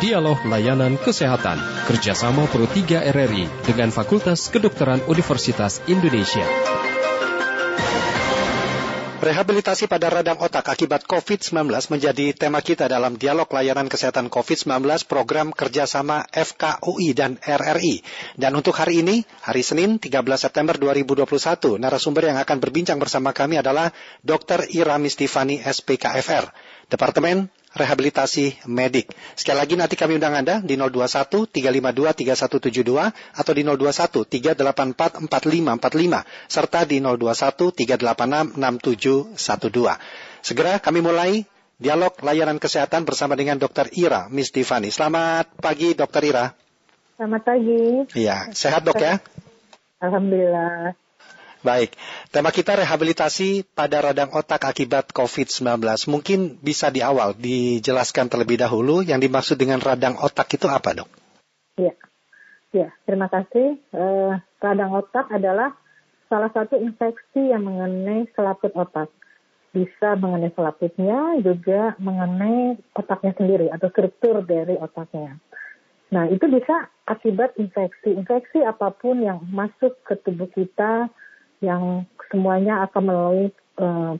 Dialog Layanan Kesehatan kerjasama Pro 3 RRI dengan Fakultas Kedokteran Universitas Indonesia. Rehabilitasi pada radang otak akibat COVID-19 menjadi tema kita dalam dialog layanan kesehatan COVID-19 program kerjasama FKUI dan RRI. Dan untuk hari ini, hari Senin 13 September 2021, narasumber yang akan berbincang bersama kami adalah Dr. Ira Mistifani SPKFR, Departemen rehabilitasi medik. Sekali lagi nanti kami undang Anda di 021 352 3172 atau di 021 384 4545 serta di 021 386 6712. Segera kami mulai dialog layanan kesehatan bersama dengan Dr. Ira Mistifani. Selamat pagi Dr. Ira. Selamat pagi. Iya, sehat dok ya? Alhamdulillah. Baik, tema kita rehabilitasi pada radang otak akibat COVID-19. Mungkin bisa di awal dijelaskan terlebih dahulu yang dimaksud dengan radang otak itu apa, dok? Iya, ya, terima kasih. Eh, radang otak adalah salah satu infeksi yang mengenai selaput otak. Bisa mengenai selaputnya, juga mengenai otaknya sendiri atau struktur dari otaknya. Nah, itu bisa akibat infeksi. Infeksi apa pun yang masuk ke tubuh kita, yang semuanya akan melalui uh,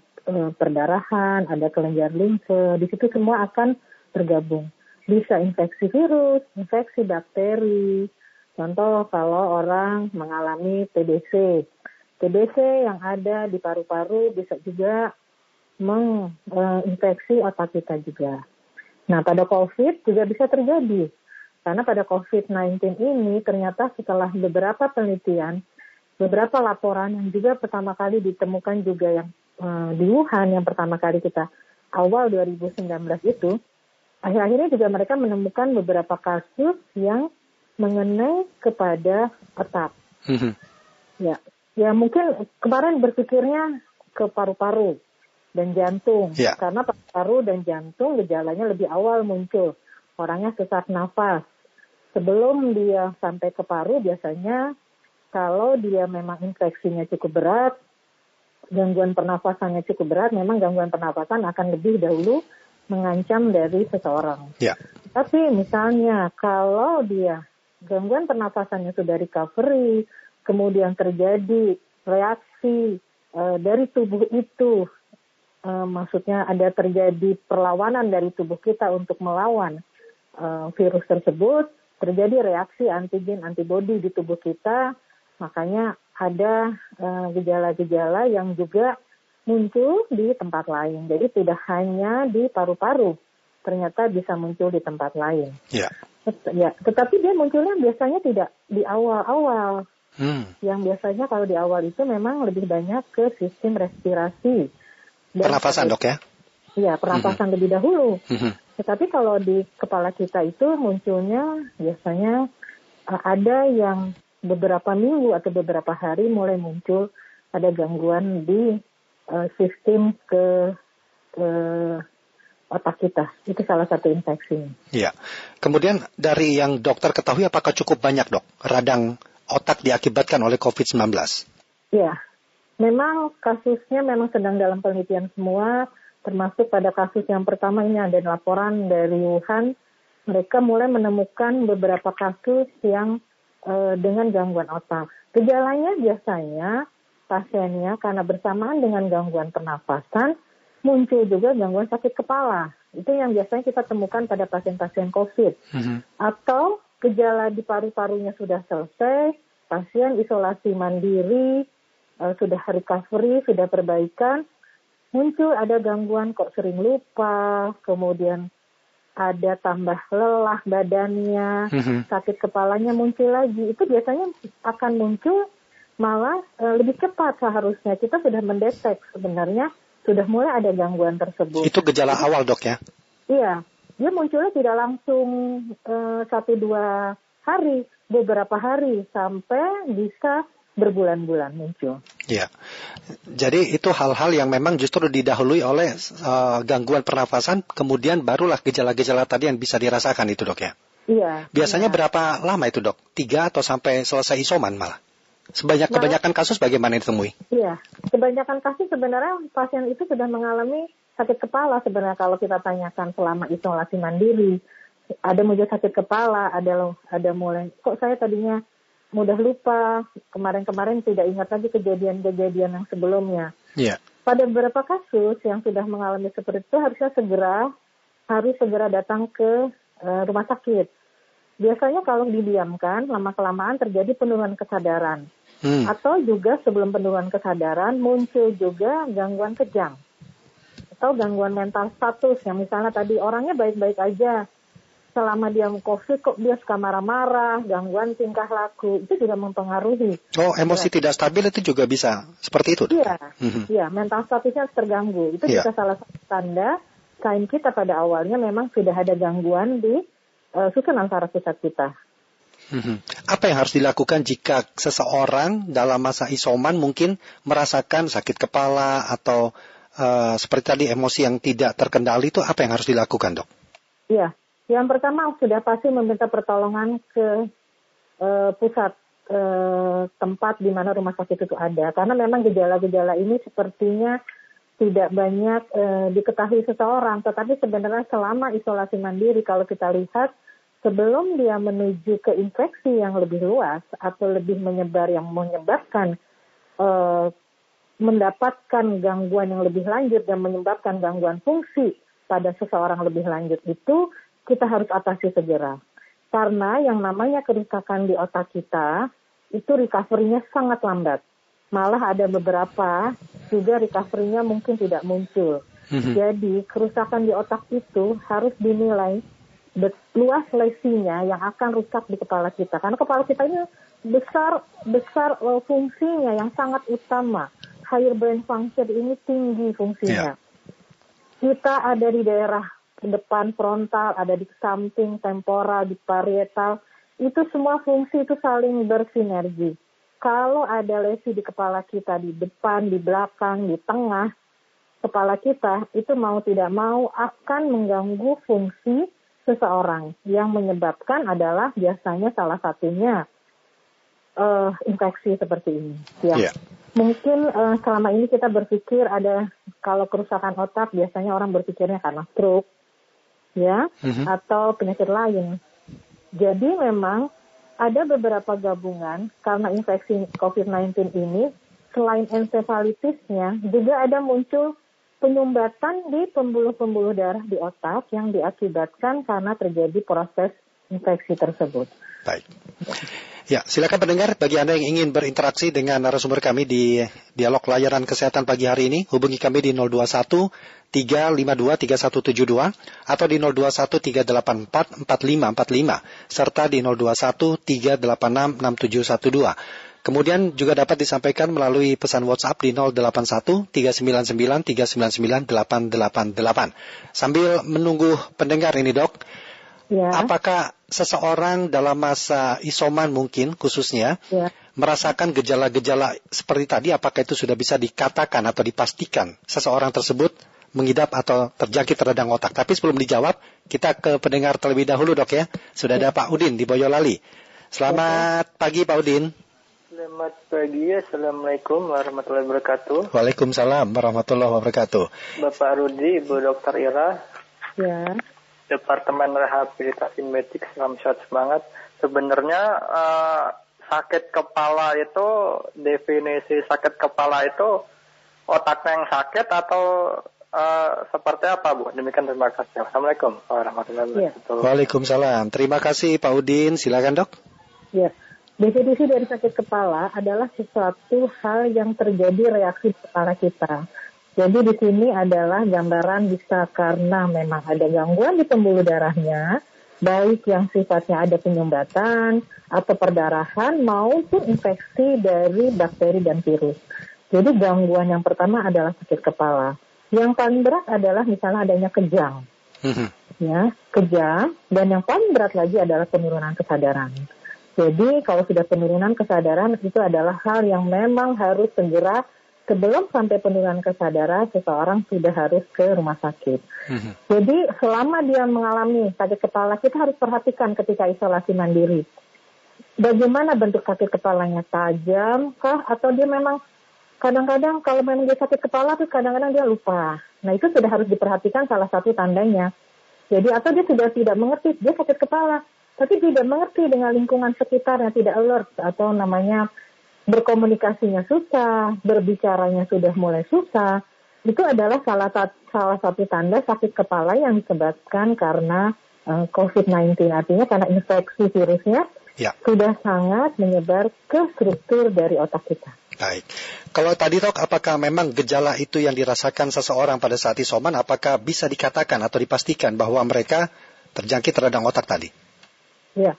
perdarahan, ada kelenjar limfe, di situ semua akan bergabung. Bisa infeksi virus, infeksi bakteri. Contoh kalau orang mengalami TBC. TBC yang ada di paru-paru bisa juga menginfeksi otak kita juga. Nah, pada COVID juga bisa terjadi. Karena pada COVID-19 ini ternyata setelah beberapa penelitian, beberapa laporan yang juga pertama kali ditemukan juga yang uh, di Wuhan yang pertama kali kita awal 2019 itu, akhir-akhirnya juga mereka menemukan beberapa kasus yang mengenai kepada otak. Mhm. ya, ya mungkin kemarin berpikirnya ke paru-paru dan jantung, yeah. karena paru-paru dan jantung gejalanya lebih awal muncul. Orangnya sesak nafas. Sebelum dia sampai ke paru biasanya kalau dia memang infeksinya cukup berat, gangguan pernafasannya cukup berat, memang gangguan pernafasan akan lebih dahulu mengancam dari seseorang. Ya. Tapi misalnya kalau dia gangguan pernafasannya sudah recovery, kemudian terjadi reaksi uh, dari tubuh itu, uh, maksudnya ada terjadi perlawanan dari tubuh kita untuk melawan uh, virus tersebut, terjadi reaksi antigen antibodi di tubuh kita, Makanya ada eh, gejala-gejala uh, yang juga muncul di tempat lain. Jadi tidak hanya di paru-paru, ternyata bisa muncul di tempat lain. Ya. Ya, tetapi dia munculnya biasanya tidak di awal-awal. Hmm. Yang biasanya kalau di awal itu memang lebih banyak ke sistem respirasi. Dan pernapasan dok ya? Iya, pernapasan hmm. lebih dahulu. Hmm. Tetapi kalau di kepala kita itu munculnya biasanya uh, ada yang beberapa minggu atau beberapa hari mulai muncul ada gangguan di uh, sistem ke, ke otak kita. Itu salah satu infeksi. Iya. Kemudian dari yang dokter ketahui apakah cukup banyak dok radang otak diakibatkan oleh COVID-19? Iya. Memang kasusnya memang sedang dalam penelitian semua, termasuk pada kasus yang pertama ini ada laporan dari Wuhan. Mereka mulai menemukan beberapa kasus yang uh, dengan gangguan otak. Gejalanya biasanya pasiennya karena bersamaan dengan gangguan pernafasan muncul juga gangguan sakit kepala. Itu yang biasanya kita temukan pada pasien-pasien COVID. Mm-hmm. Atau gejala di paru-parunya sudah selesai, pasien isolasi mandiri, uh, sudah recovery, sudah perbaikan, muncul ada gangguan kok sering lupa, kemudian ada tambah lelah badannya, mm-hmm. sakit kepalanya muncul lagi. Itu biasanya akan muncul malah e, lebih cepat seharusnya. Kita sudah mendetek sebenarnya sudah mulai ada gangguan tersebut. Itu gejala awal dok ya? Iya, dia munculnya tidak langsung e, satu dua hari, beberapa hari sampai bisa berbulan-bulan muncul. Ya, jadi itu hal-hal yang memang justru didahului oleh uh, gangguan pernafasan, kemudian barulah gejala-gejala tadi yang bisa dirasakan itu dok ya. Iya. Biasanya iya. berapa lama itu dok? Tiga atau sampai selesai isoman malah? Sebanyak nah, kebanyakan kasus bagaimana ditemui? Iya, kebanyakan kasus sebenarnya pasien itu sudah mengalami sakit kepala sebenarnya kalau kita tanyakan selama isolasi mandiri ada muncul sakit kepala, ada ada mulai kok saya tadinya mudah lupa, kemarin-kemarin tidak ingat lagi kejadian-kejadian yang sebelumnya. Iya. Pada beberapa kasus yang sudah mengalami seperti itu harusnya segera harus segera datang ke uh, rumah sakit. Biasanya kalau didiamkan lama kelamaan terjadi penurunan kesadaran. Hmm. Atau juga sebelum penurunan kesadaran muncul juga gangguan kejang atau gangguan mental status yang misalnya tadi orangnya baik-baik aja selama dia COVID kok dia suka marah-marah, gangguan tingkah laku, itu juga mempengaruhi. Oh, emosi ya. tidak stabil itu juga bisa seperti itu? Iya, mm-hmm. iya, mental statusnya terganggu. Itu yeah. bisa salah satu tanda kain kita pada awalnya memang sudah ada gangguan di uh, susunan saraf pusat kita. Mm-hmm. Apa yang harus dilakukan jika seseorang dalam masa isoman mungkin merasakan sakit kepala atau uh, seperti tadi emosi yang tidak terkendali itu apa yang harus dilakukan dok? Iya, yang pertama sudah pasti meminta pertolongan ke uh, pusat uh, tempat di mana rumah sakit itu ada, karena memang gejala-gejala ini sepertinya tidak banyak uh, diketahui seseorang, tetapi sebenarnya selama isolasi mandiri kalau kita lihat sebelum dia menuju ke infeksi yang lebih luas atau lebih menyebar yang menyebabkan mendapatkan gangguan yang lebih lanjut dan menyebabkan gangguan fungsi pada seseorang lebih lanjut itu kita harus atasi segera. Karena yang namanya kerusakan di otak kita itu recovery-nya sangat lambat. Malah ada beberapa juga recovery-nya mungkin tidak muncul. Mm-hmm. Jadi kerusakan di otak itu harus dinilai luas lesinya yang akan rusak di kepala kita. Karena kepala kita ini besar besar uh, fungsinya yang sangat utama higher brain function ini tinggi fungsinya. Yeah. Kita ada di daerah depan frontal, ada di samping temporal, di parietal. Itu semua fungsi itu saling bersinergi. Kalau ada lesi di kepala kita di depan, di belakang, di tengah kepala kita, itu mau tidak mau akan mengganggu fungsi seseorang. Yang menyebabkan adalah biasanya salah satunya uh, infeksi seperti ini. Ya. Yeah mungkin uh, selama ini kita berpikir ada kalau kerusakan otak biasanya orang berpikirnya karena stroke ya mm-hmm. atau penyakit lain. Jadi memang ada beberapa gabungan karena infeksi COVID-19 ini selain ensefalitisnya juga ada muncul penyumbatan di pembuluh-pembuluh darah di otak yang diakibatkan karena terjadi proses infeksi tersebut. Baik. Ya, silakan pendengar bagi Anda yang ingin berinteraksi dengan narasumber kami di dialog layanan kesehatan pagi hari ini, hubungi kami di 021 352 3172 atau di 021 384 4545 serta di 021 386 6712. Kemudian juga dapat disampaikan melalui pesan WhatsApp di 081 399 399 888. Sambil menunggu pendengar ini, Dok. Ya. Apakah seseorang dalam masa isoman mungkin khususnya ya. merasakan gejala-gejala seperti tadi apakah itu sudah bisa dikatakan atau dipastikan seseorang tersebut mengidap atau terjangkit radang otak. Tapi sebelum dijawab, kita ke pendengar terlebih dahulu dok ya. Sudah ada ya. Pak Udin di Boyolali. Selamat ya. pagi Pak Udin. Selamat pagi, Assalamualaikum warahmatullahi wabarakatuh. Waalaikumsalam warahmatullahi wabarakatuh. Bapak Rudi, Ibu Dokter Ira. Ya. Departemen Rehabilitasi Medik Salam Sehat Semangat. Sebenarnya uh, sakit kepala itu definisi sakit kepala itu otaknya yang sakit atau uh, seperti apa Bu? Demikian terima kasih. Assalamualaikum warahmatullahi iya. wabarakatuh. Ya. Waalaikumsalam. Terima kasih Pak Udin. Silakan dok. Ya. Definisi dari sakit kepala adalah sesuatu hal yang terjadi reaksi kepala kita jadi di sini adalah gambaran bisa karena memang ada gangguan di pembuluh darahnya, baik yang sifatnya ada penyumbatan atau perdarahan maupun infeksi dari bakteri dan virus. Jadi gangguan yang pertama adalah sakit kepala. Yang paling berat adalah misalnya adanya kejang. Mhm. Ya, kejang dan yang paling berat lagi adalah penurunan kesadaran. Jadi kalau sudah penurunan kesadaran itu adalah hal yang memang harus segera sebelum sampai penurunan kesadaran, seseorang sudah harus ke rumah sakit. Mm-hmm. Jadi selama dia mengalami sakit kepala, kita harus perhatikan ketika isolasi mandiri. Bagaimana bentuk sakit kepalanya tajam kah atau dia memang kadang-kadang kalau memang dia sakit kepala tuh kadang-kadang dia lupa. Nah itu sudah harus diperhatikan salah satu tandanya. Jadi atau dia sudah tidak mengerti, dia sakit kepala, tapi tidak mengerti dengan lingkungan sekitarnya, tidak alert atau namanya berkomunikasinya susah, berbicaranya sudah mulai susah, itu adalah salah, salah satu tanda sakit kepala yang disebabkan karena uh, eh, COVID-19. Artinya karena infeksi virusnya ya. sudah sangat menyebar ke struktur dari otak kita. Baik. Kalau tadi dok, apakah memang gejala itu yang dirasakan seseorang pada saat isoman, apakah bisa dikatakan atau dipastikan bahwa mereka terjangkit radang otak tadi? Ya,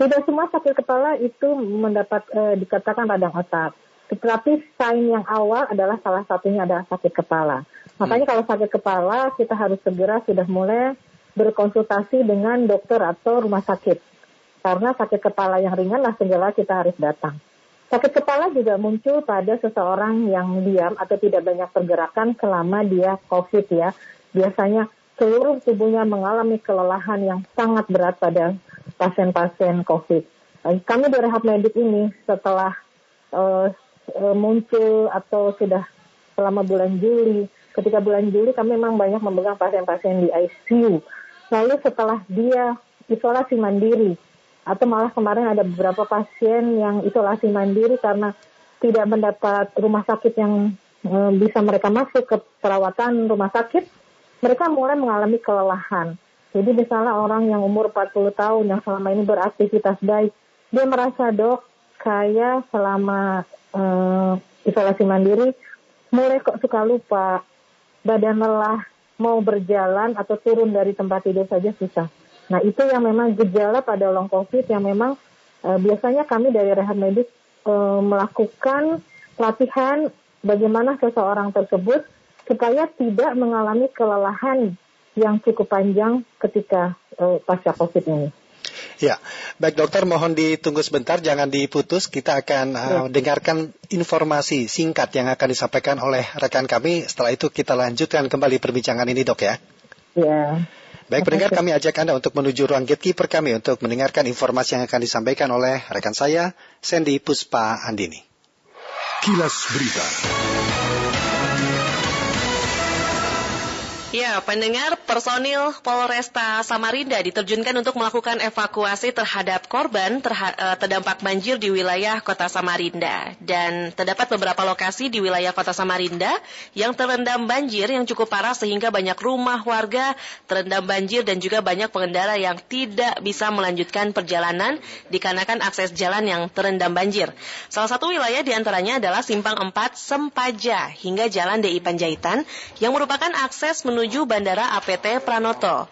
tidak semua sakit kepala itu mendapat eh, dikatakan radang otak. Tetapi sign yang awal adalah salah satunya adalah sakit kepala. Makanya hmm. kalau sakit kepala kita harus segera sudah mulai berkonsultasi dengan dokter atau rumah sakit. Karena sakit kepala yang ringan lah segala kita harus datang. Sakit kepala juga muncul pada seseorang yang diam atau tidak banyak pergerakan selama dia COVID ya. Biasanya seluruh tubuhnya mengalami kelelahan yang sangat berat pada pasien-pasien COVID. Kami di rehab medik ini setelah uh, muncul atau sudah selama bulan Juli, ketika bulan Juli kami memang banyak memegang pasien-pasien di ICU. Lalu setelah dia isolasi mandiri, atau malah kemarin ada beberapa pasien yang isolasi mandiri karena tidak mendapat rumah sakit yang uh, bisa mereka masuk ke perawatan rumah sakit, mereka mulai mengalami kelelahan jadi misalnya orang yang umur 40 tahun yang selama ini beraktivitas baik, dia merasa dok, saya selama uh, isolasi mandiri mulai kok suka lupa, badan lelah, mau berjalan atau turun dari tempat tidur saja susah. Nah itu yang memang gejala pada long covid yang memang uh, biasanya kami dari rehab medik uh, melakukan latihan bagaimana seseorang tersebut supaya tidak mengalami kelelahan yang cukup panjang ketika uh, pasca COVID ini. Ya, baik dokter mohon ditunggu sebentar, jangan diputus. Kita akan uh, ya. dengarkan informasi singkat yang akan disampaikan oleh rekan kami. Setelah itu kita lanjutkan kembali perbincangan ini dok ya. Ya. Baik pendengar kami ajak Anda untuk menuju ruang gatekeeper kami untuk mendengarkan informasi yang akan disampaikan oleh rekan saya, Sandy Puspa Andini. Kilas Berita. Pendengar personil Polresta Samarinda diterjunkan untuk melakukan evakuasi terhadap korban terha eh, terdampak banjir di wilayah Kota Samarinda. Dan terdapat beberapa lokasi di wilayah Kota Samarinda yang terendam banjir yang cukup parah sehingga banyak rumah warga terendam banjir dan juga banyak pengendara yang tidak bisa melanjutkan perjalanan dikarenakan akses jalan yang terendam banjir. Salah satu wilayah di antaranya adalah Simpang 4 Sempaja hingga Jalan DI Panjaitan yang merupakan akses menuju Bandara APT Pranoto.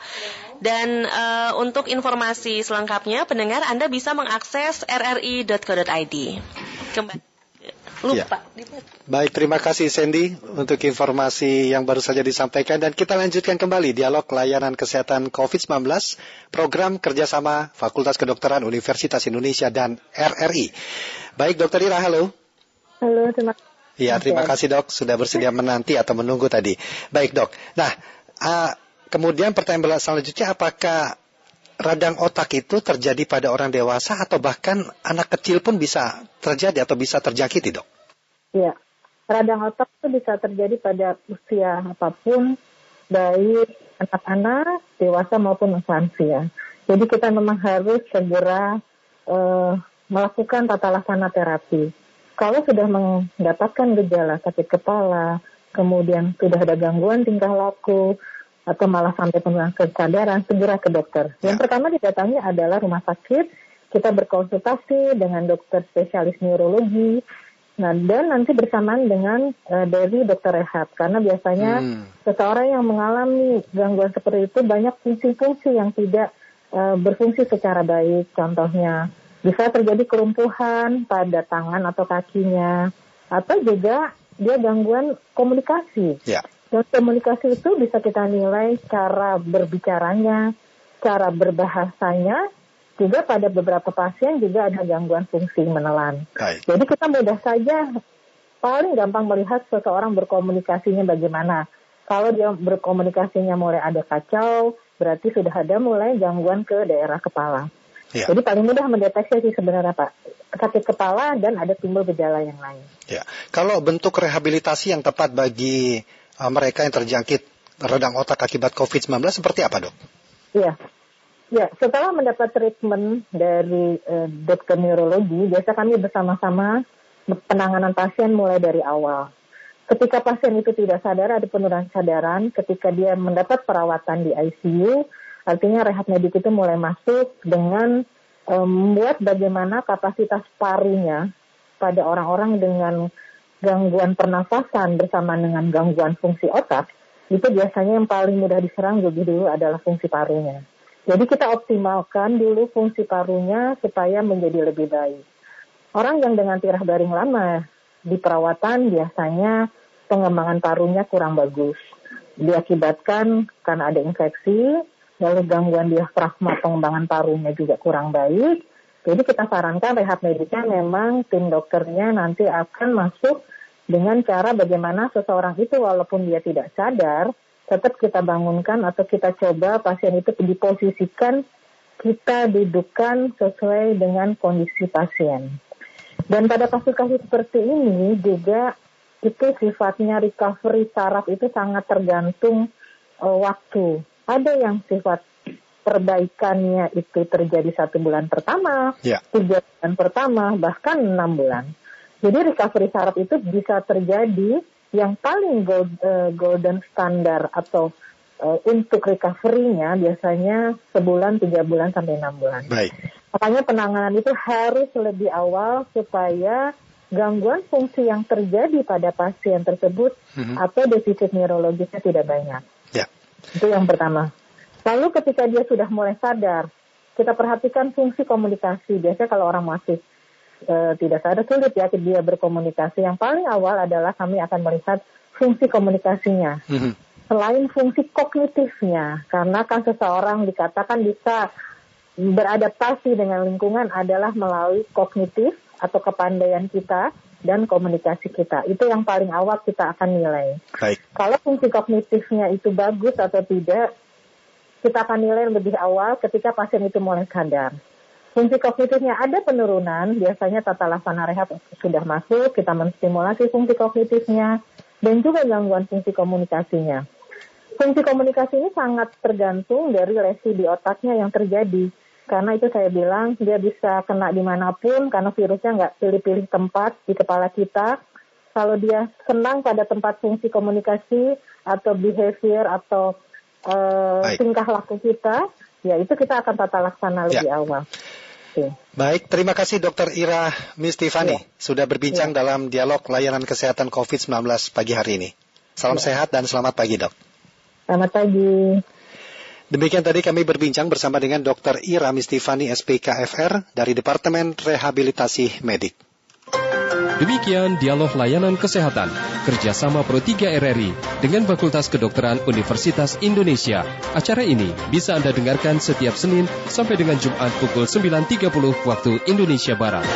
Dan uh, untuk informasi selengkapnya, pendengar Anda bisa mengakses rri.co.id. Kembali. Lupa. Ya. Baik, terima kasih Sandy untuk informasi yang baru saja disampaikan dan kita lanjutkan kembali dialog layanan kesehatan COVID-19 program kerjasama Fakultas Kedokteran Universitas Indonesia dan RRI. Baik, Dokter Ira, halo. Halo, terima kasih. Iya, terima kasih dok sudah bersedia menanti atau menunggu tadi. Baik dok. Nah, uh, kemudian pertanyaan selanjutnya apakah radang otak itu terjadi pada orang dewasa atau bahkan anak kecil pun bisa terjadi atau bisa terjangkiti dok? Iya, radang otak itu bisa terjadi pada usia apa pun, baik anak-anak, dewasa maupun lansia. Jadi kita memang harus segera uh, melakukan tata laksana terapi kalau sudah mendapatkan gejala sakit kepala, kemudian sudah ada gangguan tingkah laku, atau malah sampai penurunan kesadaran, segera ke dokter. Yang ya. pertama didatangi adalah rumah sakit, kita berkonsultasi dengan dokter spesialis neurologi, nah dan nanti bersamaan dengan uh, dari dokter rehab, karena biasanya hmm. seseorang yang mengalami gangguan seperti itu banyak fungsi-fungsi yang tidak uh, berfungsi secara baik, contohnya bisa terjadi kelumpuhan pada tangan atau kakinya, atau juga dia gangguan komunikasi. Ya. Dan komunikasi itu bisa kita nilai cara berbicaranya, cara berbahasanya, juga pada beberapa pasien juga ada gangguan fungsi menelan. Baik. Jadi kita mudah saja paling gampang melihat seseorang berkomunikasinya bagaimana. Kalau dia berkomunikasinya mulai ada kacau, berarti sudah ada mulai gangguan ke daerah kepala. Ya. Jadi paling mudah mendeteksi sih sebenarnya Pak sakit kepala dan ada timbul gejala yang lain. Ya, kalau bentuk rehabilitasi yang tepat bagi uh, mereka yang terjangkit radang otak akibat COVID-19 seperti apa dok? Iya. Ya, setelah mendapat treatment dari uh, dokter neurologi, biasa kami bersama-sama penanganan pasien mulai dari awal. Ketika pasien itu tidak sadar, ada penurunan kesadaran. Ketika dia mendapat perawatan di ICU, artinya rehab medik itu mulai masuk dengan membuat um, bagaimana kapasitas parunya pada orang-orang dengan gangguan pernafasan bersama dengan gangguan fungsi otak, itu biasanya yang paling mudah diserang lebih dulu adalah fungsi parunya. Jadi kita optimalkan dulu fungsi parunya supaya menjadi lebih baik. Orang yang dengan tirah baring lama di perawatan biasanya pengembangan parunya kurang bagus. Diakibatkan karena ada infeksi, lalu gangguan diafragma pengembangan parunya juga kurang baik, jadi kita sarankan rehab medisnya memang tim dokternya nanti akan masuk dengan cara bagaimana seseorang itu walaupun dia tidak sadar, tetap kita bangunkan atau kita coba pasien itu diposisikan kita dudukkan sesuai dengan kondisi pasien. Dan pada kasus-kasus seperti ini juga itu sifatnya recovery saraf itu sangat tergantung uh, waktu. Ada yang sifat perbaikannya itu terjadi satu bulan pertama, yeah. tiga bulan pertama, bahkan enam bulan. Jadi recovery saraf itu bisa terjadi yang paling gold, uh, golden standar atau uh, untuk recovery-nya biasanya sebulan, tiga bulan sampai enam bulan. Baik. Makanya penanganan itu harus lebih awal supaya gangguan fungsi yang terjadi pada pasien tersebut mm -hmm. atau defisit neurologisnya tidak banyak. Ya. Itu yang pertama. Lalu ketika dia sudah mulai sadar, kita perhatikan fungsi komunikasi. Biasanya kalau orang masih e, tidak sadar sulit ya dia berkomunikasi. Yang paling awal adalah kami akan melihat fungsi komunikasinya. Mm-hmm. Selain fungsi kognitifnya, karena kan seseorang dikatakan bisa beradaptasi dengan lingkungan adalah melalui kognitif atau kepandaian kita dan komunikasi kita. Itu yang paling awal kita akan nilai. Baik. Kalau fungsi kognitifnya itu bagus atau tidak, kita akan nilai lebih awal ketika pasien itu mulai sadar. Fungsi kognitifnya ada penurunan, biasanya tata laksana rehab sudah masuk, kita menstimulasi fungsi kognitifnya, dan juga gangguan fungsi komunikasinya. Fungsi komunikasi ini sangat tergantung dari lesi di otaknya yang terjadi. Karena itu saya bilang dia bisa kena di mana pun karena virusnya nggak pilih-pilih tempat di kepala kita. Kalau dia senang pada tempat fungsi komunikasi atau behavior atau uh, tingkah laku kita, ya itu kita akan tata laksana ya. lebih awal. Okay. Baik, terima kasih Dokter Ira Mistifani ya. sudah berbincang ya. dalam dialog layanan kesehatan COVID-19 pagi hari ini. Salam ya. sehat dan selamat pagi dok. Selamat pagi. Demikian tadi kami berbincang bersama dengan Dr. Ira Mistifani SPKFR dari Departemen Rehabilitasi Medik. Demikian dialog layanan kesehatan kerjasama Pro 3 RRI dengan Fakultas Kedokteran Universitas Indonesia. Acara ini bisa Anda dengarkan setiap Senin sampai dengan Jumat pukul 9.30 waktu Indonesia Barat.